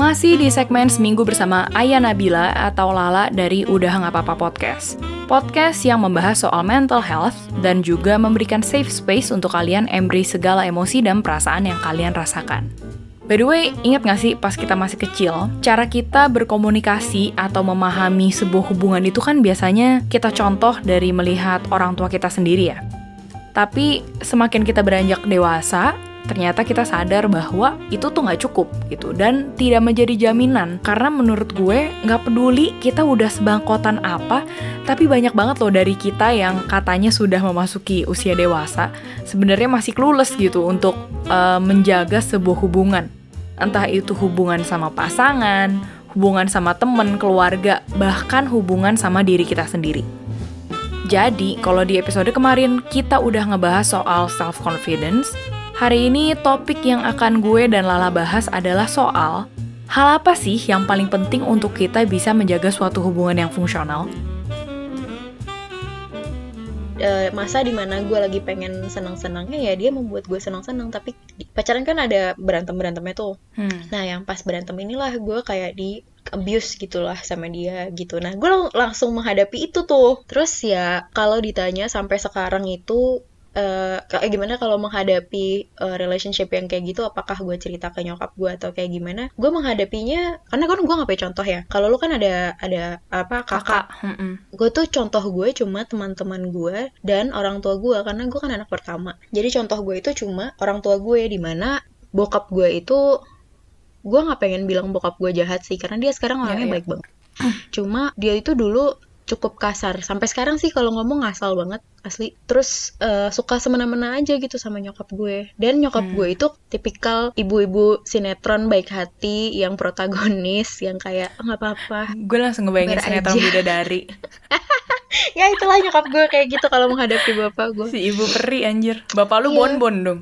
Masih di segmen Seminggu bersama Ayah Nabila atau Lala dari Udah Nggak Apa-Apa Podcast. Podcast yang membahas soal mental health dan juga memberikan safe space untuk kalian embry segala emosi dan perasaan yang kalian rasakan. By the way, ingat gak sih pas kita masih kecil, cara kita berkomunikasi atau memahami sebuah hubungan itu kan biasanya kita contoh dari melihat orang tua kita sendiri ya. Tapi semakin kita beranjak dewasa, ternyata kita sadar bahwa itu tuh nggak cukup gitu dan tidak menjadi jaminan. Karena menurut gue nggak peduli kita udah sebangkotan apa tapi banyak banget loh dari kita yang katanya sudah memasuki usia dewasa sebenarnya masih clueless gitu untuk uh, menjaga sebuah hubungan. Entah itu hubungan sama pasangan hubungan sama temen keluarga bahkan hubungan sama diri kita sendiri. Jadi, kalau di episode kemarin kita udah ngebahas soal self-confidence, hari ini topik yang akan gue dan Lala bahas adalah soal hal apa sih yang paling penting untuk kita bisa menjaga suatu hubungan yang fungsional? Uh, masa di mana gue lagi pengen senang-senangnya ya dia membuat gue senang-senang tapi pacaran kan ada berantem berantemnya tuh hmm. nah yang pas berantem inilah gue kayak di abuse gitulah sama dia gitu nah gue lang langsung menghadapi itu tuh terus ya kalau ditanya sampai sekarang itu Uh, kayak gimana kalau menghadapi uh, relationship yang kayak gitu? Apakah gue cerita ke nyokap gue atau kayak gimana? Gue menghadapinya karena kan gue punya contoh ya. Kalau lu kan ada ada apa kakak, kakak. gue tuh contoh gue cuma teman-teman gue dan orang tua gue karena gue kan anak pertama. Jadi contoh gue itu cuma orang tua gue di mana bokap gue itu gue nggak pengen bilang bokap gue jahat sih karena dia sekarang orangnya yeah, yeah. baik banget. Cuma dia itu dulu cukup kasar. Sampai sekarang sih kalau ngomong ngasal banget asli. Terus uh, suka semena-mena aja gitu sama nyokap gue. Dan nyokap hmm. gue itu tipikal ibu-ibu sinetron baik hati yang protagonis yang kayak oh, nggak apa-apa. Gue langsung ngebayangin Ber sinetron aja. bidadari. Ya itulah nyokap gue kayak gitu kalau menghadapi bapak gue. Si ibu peri anjir. Bapak lu yeah. bonbon dong.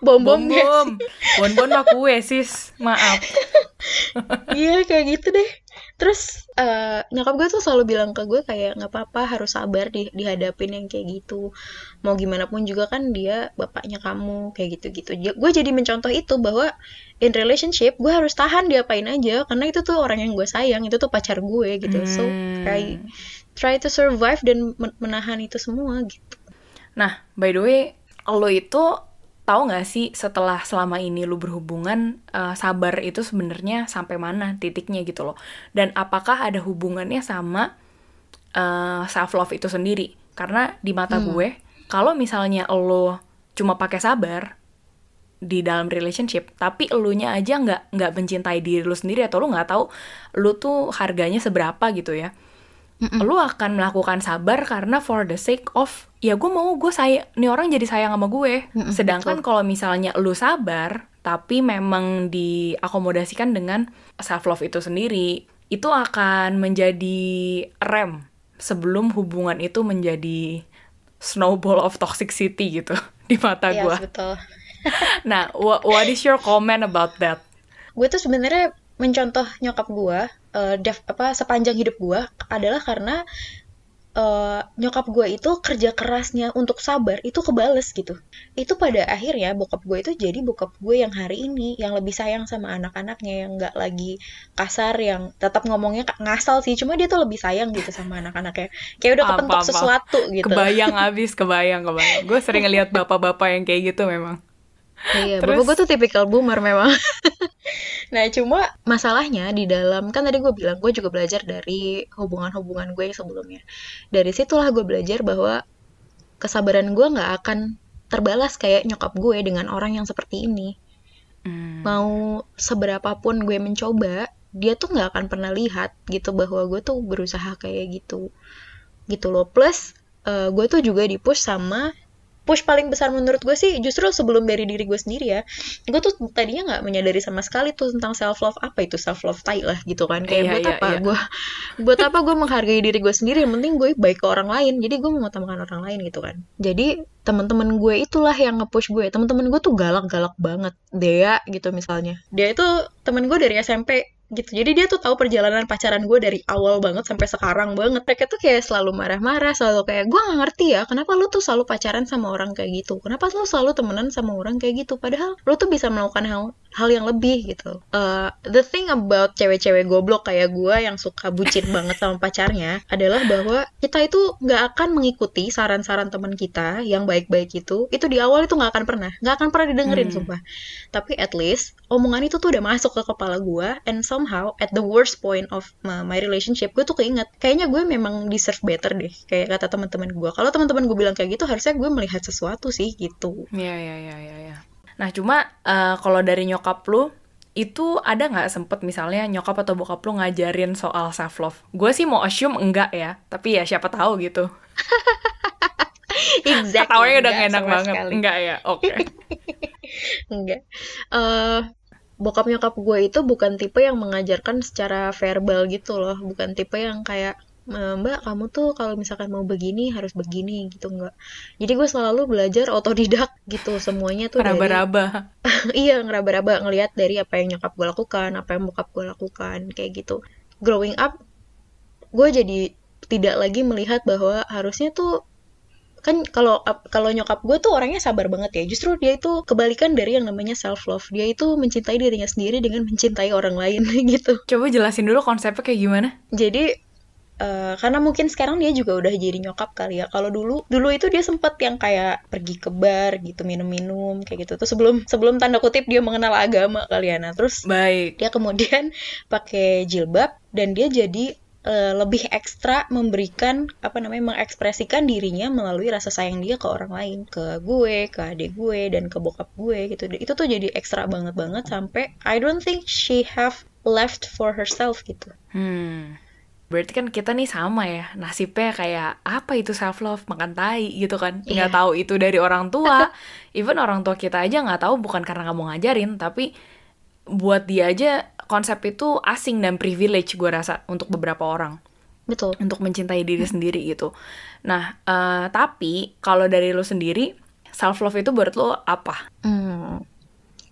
Bom bom bom mah kue sis. Maaf. Iya kayak gitu deh terus uh, nyokap gue tuh selalu bilang ke gue kayak nggak apa-apa harus sabar di dihadapin yang kayak gitu. Mau gimana pun juga kan dia bapaknya kamu kayak gitu gitu gue jadi mencontoh itu bahwa in relationship gue harus tahan diapain aja karena itu tuh orang yang gue sayang itu tuh pacar gue gitu. Hmm. so try try to survive dan menahan itu semua gitu. Nah by the way lo itu tahu nggak sih setelah selama ini lu berhubungan uh, sabar itu sebenarnya sampai mana titiknya gitu loh dan apakah ada hubungannya sama uh, eh, self love itu sendiri karena di mata hmm. gue kalau misalnya lo cuma pakai sabar di dalam relationship tapi elunya aja nggak nggak mencintai diri lu sendiri atau lu nggak tahu lu tuh harganya seberapa gitu ya Mm-mm. lu akan melakukan sabar karena for the sake of ya gue mau gue sayang nih orang jadi sayang sama gue Mm-mm, sedangkan kalau misalnya lu sabar tapi memang diakomodasikan dengan self love itu sendiri itu akan menjadi rem sebelum hubungan itu menjadi snowball of toxicity gitu di mata gue. Yes, betul. nah, what, what is your comment about that? Gue tuh sebenarnya mencontoh nyokap gue uh, def apa sepanjang hidup gue adalah karena uh, nyokap gue itu kerja kerasnya untuk sabar itu kebales gitu. Itu pada akhirnya bokap gue itu jadi bokap gue yang hari ini yang lebih sayang sama anak-anaknya yang nggak lagi kasar yang tetap ngomongnya ngasal sih cuma dia tuh lebih sayang gitu sama anak-anaknya. Kayak udah kepentok sesuatu gitu. Kebayang abis kebayang kebayang. Gue sering ngeliat bapak-bapak yang kayak gitu memang Iya, Terus... bapak gue tuh tipikal boomer memang. nah, cuma masalahnya di dalam kan tadi gue bilang gue juga belajar dari hubungan-hubungan gue yang sebelumnya. Dari situlah gue belajar bahwa kesabaran gue nggak akan terbalas kayak nyokap gue dengan orang yang seperti ini. Hmm. Mau seberapapun gue mencoba, dia tuh nggak akan pernah lihat gitu bahwa gue tuh berusaha kayak gitu, gitu loh. Plus uh, gue tuh juga dipush sama push paling besar menurut gue sih justru sebelum dari diri gue sendiri ya. Gue tuh tadinya nggak menyadari sama sekali tuh tentang self love apa itu self love tai lah gitu kan. Kayak iya, buat iya, apa? iya. gue buat apa gue menghargai diri gue sendiri? Yang penting gue baik ke orang lain. Jadi gue mengutamakan orang lain gitu kan. Jadi teman-teman gue itulah yang nge-push gue. Teman-teman gue tuh galak-galak banget. Dea gitu misalnya. Dia itu temen gue dari SMP gitu. Jadi dia tuh tahu perjalanan pacaran gue dari awal banget sampai sekarang banget. Mereka tuh kayak selalu marah-marah selalu kayak gue gak ngerti ya kenapa lu tuh selalu pacaran sama orang kayak gitu? Kenapa lu selalu temenan sama orang kayak gitu? Padahal lu tuh bisa melakukan hal hal yang lebih gitu. Uh, the thing about cewek-cewek goblok kayak gue yang suka bucin banget sama pacarnya adalah bahwa kita itu nggak akan mengikuti saran-saran teman kita yang baik-baik itu. Itu di awal itu nggak akan pernah nggak akan pernah didengerin hmm. sumpah. Tapi at least omongan itu tuh udah masuk ke kepala gue and somehow at the worst point of my, relationship gue tuh keinget. Kayaknya gue memang deserve better deh kayak kata teman-teman gue kalau teman-teman gue bilang kayak gitu harusnya gue melihat sesuatu sih gitu. Iya iya iya iya ya. Nah, cuma uh, kalau dari nyokap lu itu ada nggak sempet misalnya nyokap atau bokap lu ngajarin soal self love? Gue sih mau assume enggak ya, tapi ya siapa tahu gitu. exactly. Ketawanya udah enak banget. Sekali. Enggak ya, oke. Okay. enggak. Uh, bokap nyokap gue itu bukan tipe yang mengajarkan secara verbal gitu loh, bukan tipe yang kayak mbak kamu tuh kalau misalkan mau begini harus begini gitu enggak jadi gue selalu belajar otodidak gitu semuanya tuh raba-raba iya ngeraba-raba ngelihat dari apa yang nyokap gue lakukan apa yang bokap gue lakukan kayak gitu. Growing up gue jadi tidak lagi melihat bahwa harusnya tuh kan kalau kalau nyokap gue tuh orangnya sabar banget ya. Justru dia itu kebalikan dari yang namanya self love dia itu mencintai dirinya sendiri dengan mencintai orang lain gitu. Coba jelasin dulu konsepnya kayak gimana? Jadi Uh, karena mungkin sekarang dia juga udah jadi nyokap kali ya. Kalau dulu, dulu itu dia sempet yang kayak pergi ke bar gitu, minum-minum kayak gitu. Terus sebelum sebelum tanda kutip dia mengenal agama kali ya. Nah, terus baik. Dia kemudian pakai jilbab dan dia jadi uh, lebih ekstra memberikan apa namanya mengekspresikan dirinya melalui rasa sayang dia ke orang lain, ke gue, ke adik gue dan ke bokap gue gitu. Itu tuh jadi ekstra banget banget sampai I don't think she have left for herself gitu. Hmm Berarti kan kita nih sama ya, nasibnya kayak apa itu self love, makan tai gitu kan. Yeah. Nggak tahu itu dari orang tua. Even orang tua kita aja nggak tahu bukan karena mau ngajarin, tapi buat dia aja konsep itu asing dan privilege gue rasa untuk beberapa orang. Betul. Untuk mencintai diri sendiri gitu. Nah, uh, tapi kalau dari lo sendiri, self love itu buat lo apa? Hmm.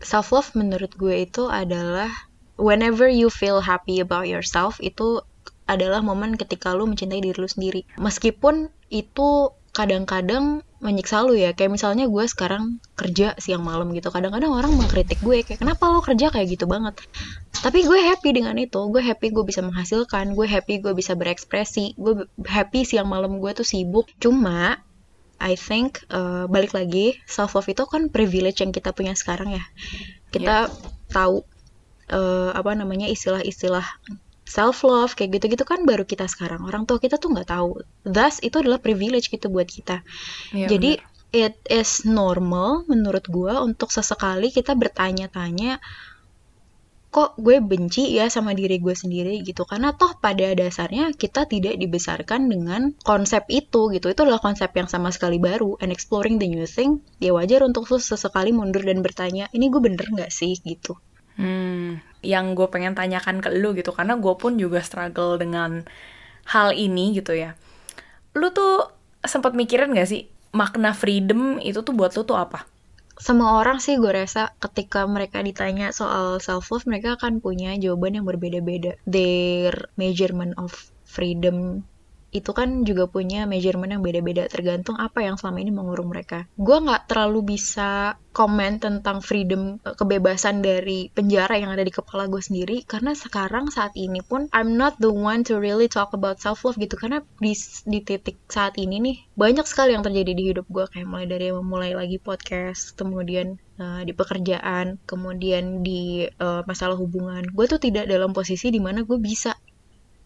Self love menurut gue itu adalah whenever you feel happy about yourself itu adalah momen ketika lu mencintai diri lu sendiri. Meskipun itu kadang-kadang menyiksa lu ya kayak misalnya gue sekarang kerja siang malam gitu kadang-kadang orang mengkritik gue kayak kenapa lo kerja kayak gitu banget tapi gue happy dengan itu gue happy gue bisa menghasilkan gue happy gue bisa berekspresi gue happy siang malam gue tuh sibuk cuma I think uh, balik lagi self love itu kan privilege yang kita punya sekarang ya kita yeah. tahu uh, apa namanya istilah-istilah self love kayak gitu-gitu kan baru kita sekarang. Orang tua kita tuh nggak tahu. Thus itu adalah privilege gitu buat kita. Ya, jadi bener. it is normal menurut gue untuk sesekali kita bertanya-tanya kok gue benci ya sama diri gue sendiri? gitu. Karena toh pada dasarnya kita tidak dibesarkan dengan konsep itu gitu. Itu adalah konsep yang sama sekali baru. And exploring the new thing ya wajar untuk sesekali mundur dan bertanya ini gue bener nggak sih? gitu Hmm, yang gue pengen tanyakan ke lu gitu karena gue pun juga struggle dengan hal ini gitu ya. Lu tuh sempat mikirin gak sih makna freedom itu tuh buat lu tuh apa? Semua orang sih gue rasa ketika mereka ditanya soal self love mereka akan punya jawaban yang berbeda-beda. Their measurement of freedom itu kan juga punya measurement yang beda-beda tergantung apa yang selama ini mengurung mereka. Gue nggak terlalu bisa komen tentang freedom eh, kebebasan dari penjara yang ada di kepala gue sendiri karena sekarang saat ini pun I'm not the one to really talk about self love gitu. Karena di di titik saat ini nih banyak sekali yang terjadi di hidup gue kayak mulai dari memulai lagi podcast kemudian uh, di pekerjaan kemudian di uh, masalah hubungan. Gue tuh tidak dalam posisi di mana gue bisa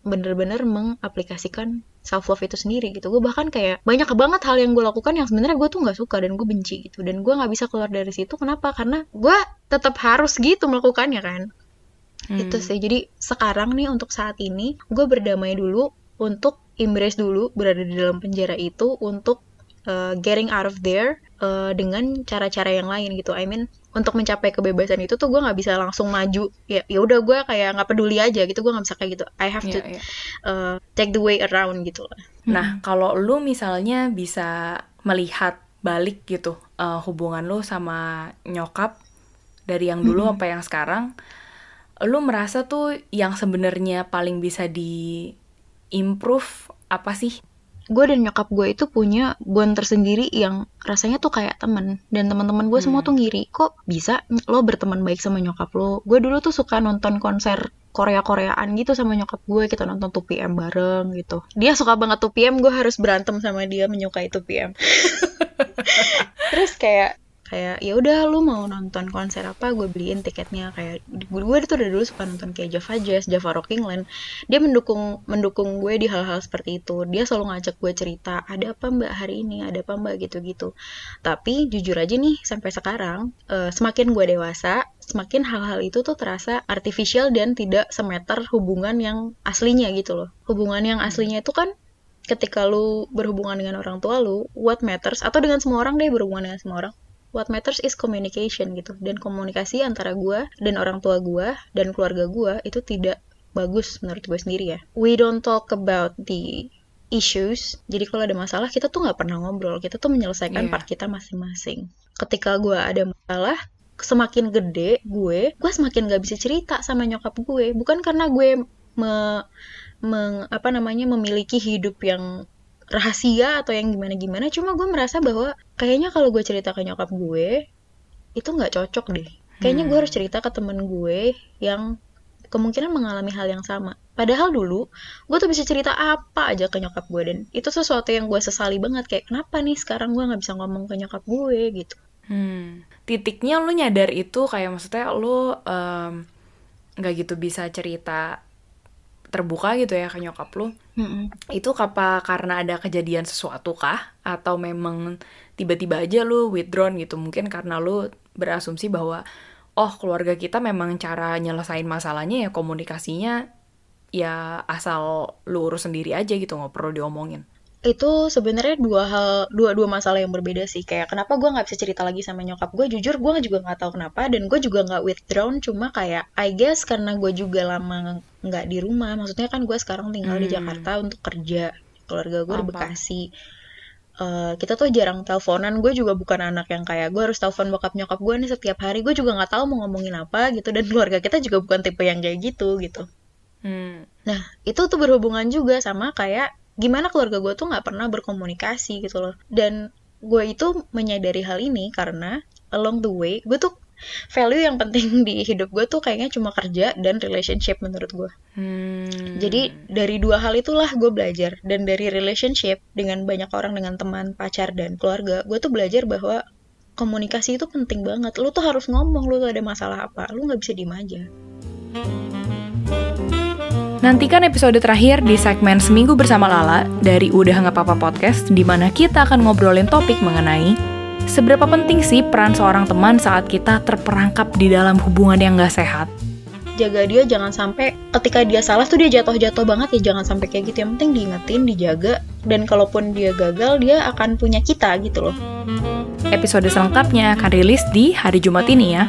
bener-bener mengaplikasikan self love itu sendiri gitu. Gue bahkan kayak banyak banget hal yang gue lakukan yang sebenarnya gue tuh nggak suka dan gue benci gitu. Dan gue nggak bisa keluar dari situ. Kenapa? Karena gue tetap harus gitu melakukannya kan. Hmm. itu sih. Jadi sekarang nih untuk saat ini gue berdamai dulu untuk embrace dulu berada di dalam penjara itu untuk uh, getting out of there uh, dengan cara-cara yang lain gitu. I mean untuk mencapai kebebasan itu tuh gue nggak bisa langsung maju ya ya udah gue kayak nggak peduli aja gitu gue nggak bisa kayak gitu I have to yeah. Uh, take the way around gitu lah nah kalau lu misalnya bisa melihat balik gitu uh, hubungan lu sama nyokap dari yang dulu hmm. apa yang sekarang lu merasa tuh yang sebenarnya paling bisa di improve apa sih gue dan nyokap gue itu punya bond tersendiri yang rasanya tuh kayak temen. Dan teman-teman gue semua Hmm. tuh ngiri kok bisa lo berteman baik sama nyokap lo? Gue dulu tuh suka nonton konser Korea-Koreaan gitu sama nyokap gue kita nonton 2PM bareng gitu. Dia suka banget 2PM gue harus berantem sama dia menyukai 2PM terus kayak kayak ya udah lu mau nonton konser apa gue beliin tiketnya. Kayak gue tuh dari dulu suka nonton kayak Java Jazz, Java Rocking Land dia mendukung mendukung gue di hal-hal seperti itu. Dia selalu ngajak gue cerita ada apa mbak hari ini? Ada apa mbak? gitu-gitu. Tapi jujur aja nih sampai sekarang eh, semakin gue dewasa semakin hal-hal itu tuh terasa artificial dan tidak semeter hubungan yang aslinya gitu loh. Hubungan yang aslinya itu kan ketika lu berhubungan dengan orang tua lu what matters? Atau dengan semua orang deh berhubungan dengan semua orang what matters is communication gitu. Dan komunikasi antara gue dan orang tua gue dan keluarga gue itu tidak bagus menurut gue sendiri ya. We don't talk about the issues. Jadi kalau ada masalah kita tuh nggak pernah ngobrol. Kita tuh menyelesaikan Iya. part kita masing-masing. Ketika gue ada masalah semakin gede gue gue semakin gak bisa cerita sama nyokap gue. Bukan karena gue me, meng- apa namanya memiliki hidup yang rahasia atau yang gimana gimana cuma gue merasa bahwa kayaknya kalau gue cerita ke nyokap gue itu nggak cocok deh kayaknya gue Hmm. harus cerita ke temen gue yang kemungkinan mengalami hal yang sama padahal dulu gue tuh bisa cerita apa aja ke nyokap gue dan itu sesuatu yang gue sesali banget kayak kenapa nih sekarang gue nggak bisa ngomong ke nyokap gue gitu Hmm. Titiknya lu nyadar itu kayak maksudnya lu nggak gitu bisa cerita terbuka gitu ya ke nyokap lu. Mm-mm. Itu apa karena ada kejadian sesuatu kah? Atau memang tiba-tiba aja lu withdrawn gitu? Mungkin karena lu berasumsi bahwa oh keluarga kita memang cara nyelesain masalahnya ya komunikasinya ya asal lu urus sendiri aja gitu nggak perlu diomongin. Itu sebenarnya dua hal dua dua masalah yang berbeda sih. Kayak kenapa gue nggak bisa cerita lagi sama nyokap gue jujur gue juga nggak tahu kenapa dan gue juga nggak withdrawn. Cuma kayak I guess karena gue juga lama nggak di rumah. Maksudnya kan gue sekarang tinggal di Hmm. Jakarta untuk kerja. Keluarga gue di. Bekasi. Eh, kita tuh jarang teleponan. Gue juga bukan anak yang kayak gue harus telepon bokap nyokap gue nih setiap hari. Gue juga nggak tahu mau ngomongin apa gitu. Dan keluarga kita juga bukan tipe yang kayak gitu gitu. Hmm. Nah, itu tuh berhubungan juga sama kayak gimana keluarga gue tuh nggak pernah berkomunikasi gitu loh. Dan gue itu menyadari hal ini karena along the way, gue tuh value yang penting di hidup gue tuh kayaknya cuma kerja dan relationship menurut gue. Hmm. Jadi dari dua hal itulah gue belajar. Dan dari relationship dengan banyak orang, dengan teman, pacar, dan keluarga, gue tuh belajar bahwa komunikasi itu penting banget. Lu tuh harus ngomong, lu tuh ada masalah apa. Lu nggak bisa diem aja. Nantikan episode terakhir di segmen Seminggu Bersama Lala dari Udah Nggak Apa-Apa Podcast di mana kita akan ngobrolin topik mengenai seberapa penting sih peran seorang teman saat kita terperangkap di dalam hubungan yang nggak sehat. jaga dia jangan sampai ketika dia salah tuh dia jatuh-jatuh banget ya jangan sampai kayak gitu yang penting diingetin dijaga dan kalaupun dia gagal dia akan punya kita gitu loh Episode selengkapnya akan rilis di hari Jumat ini ya.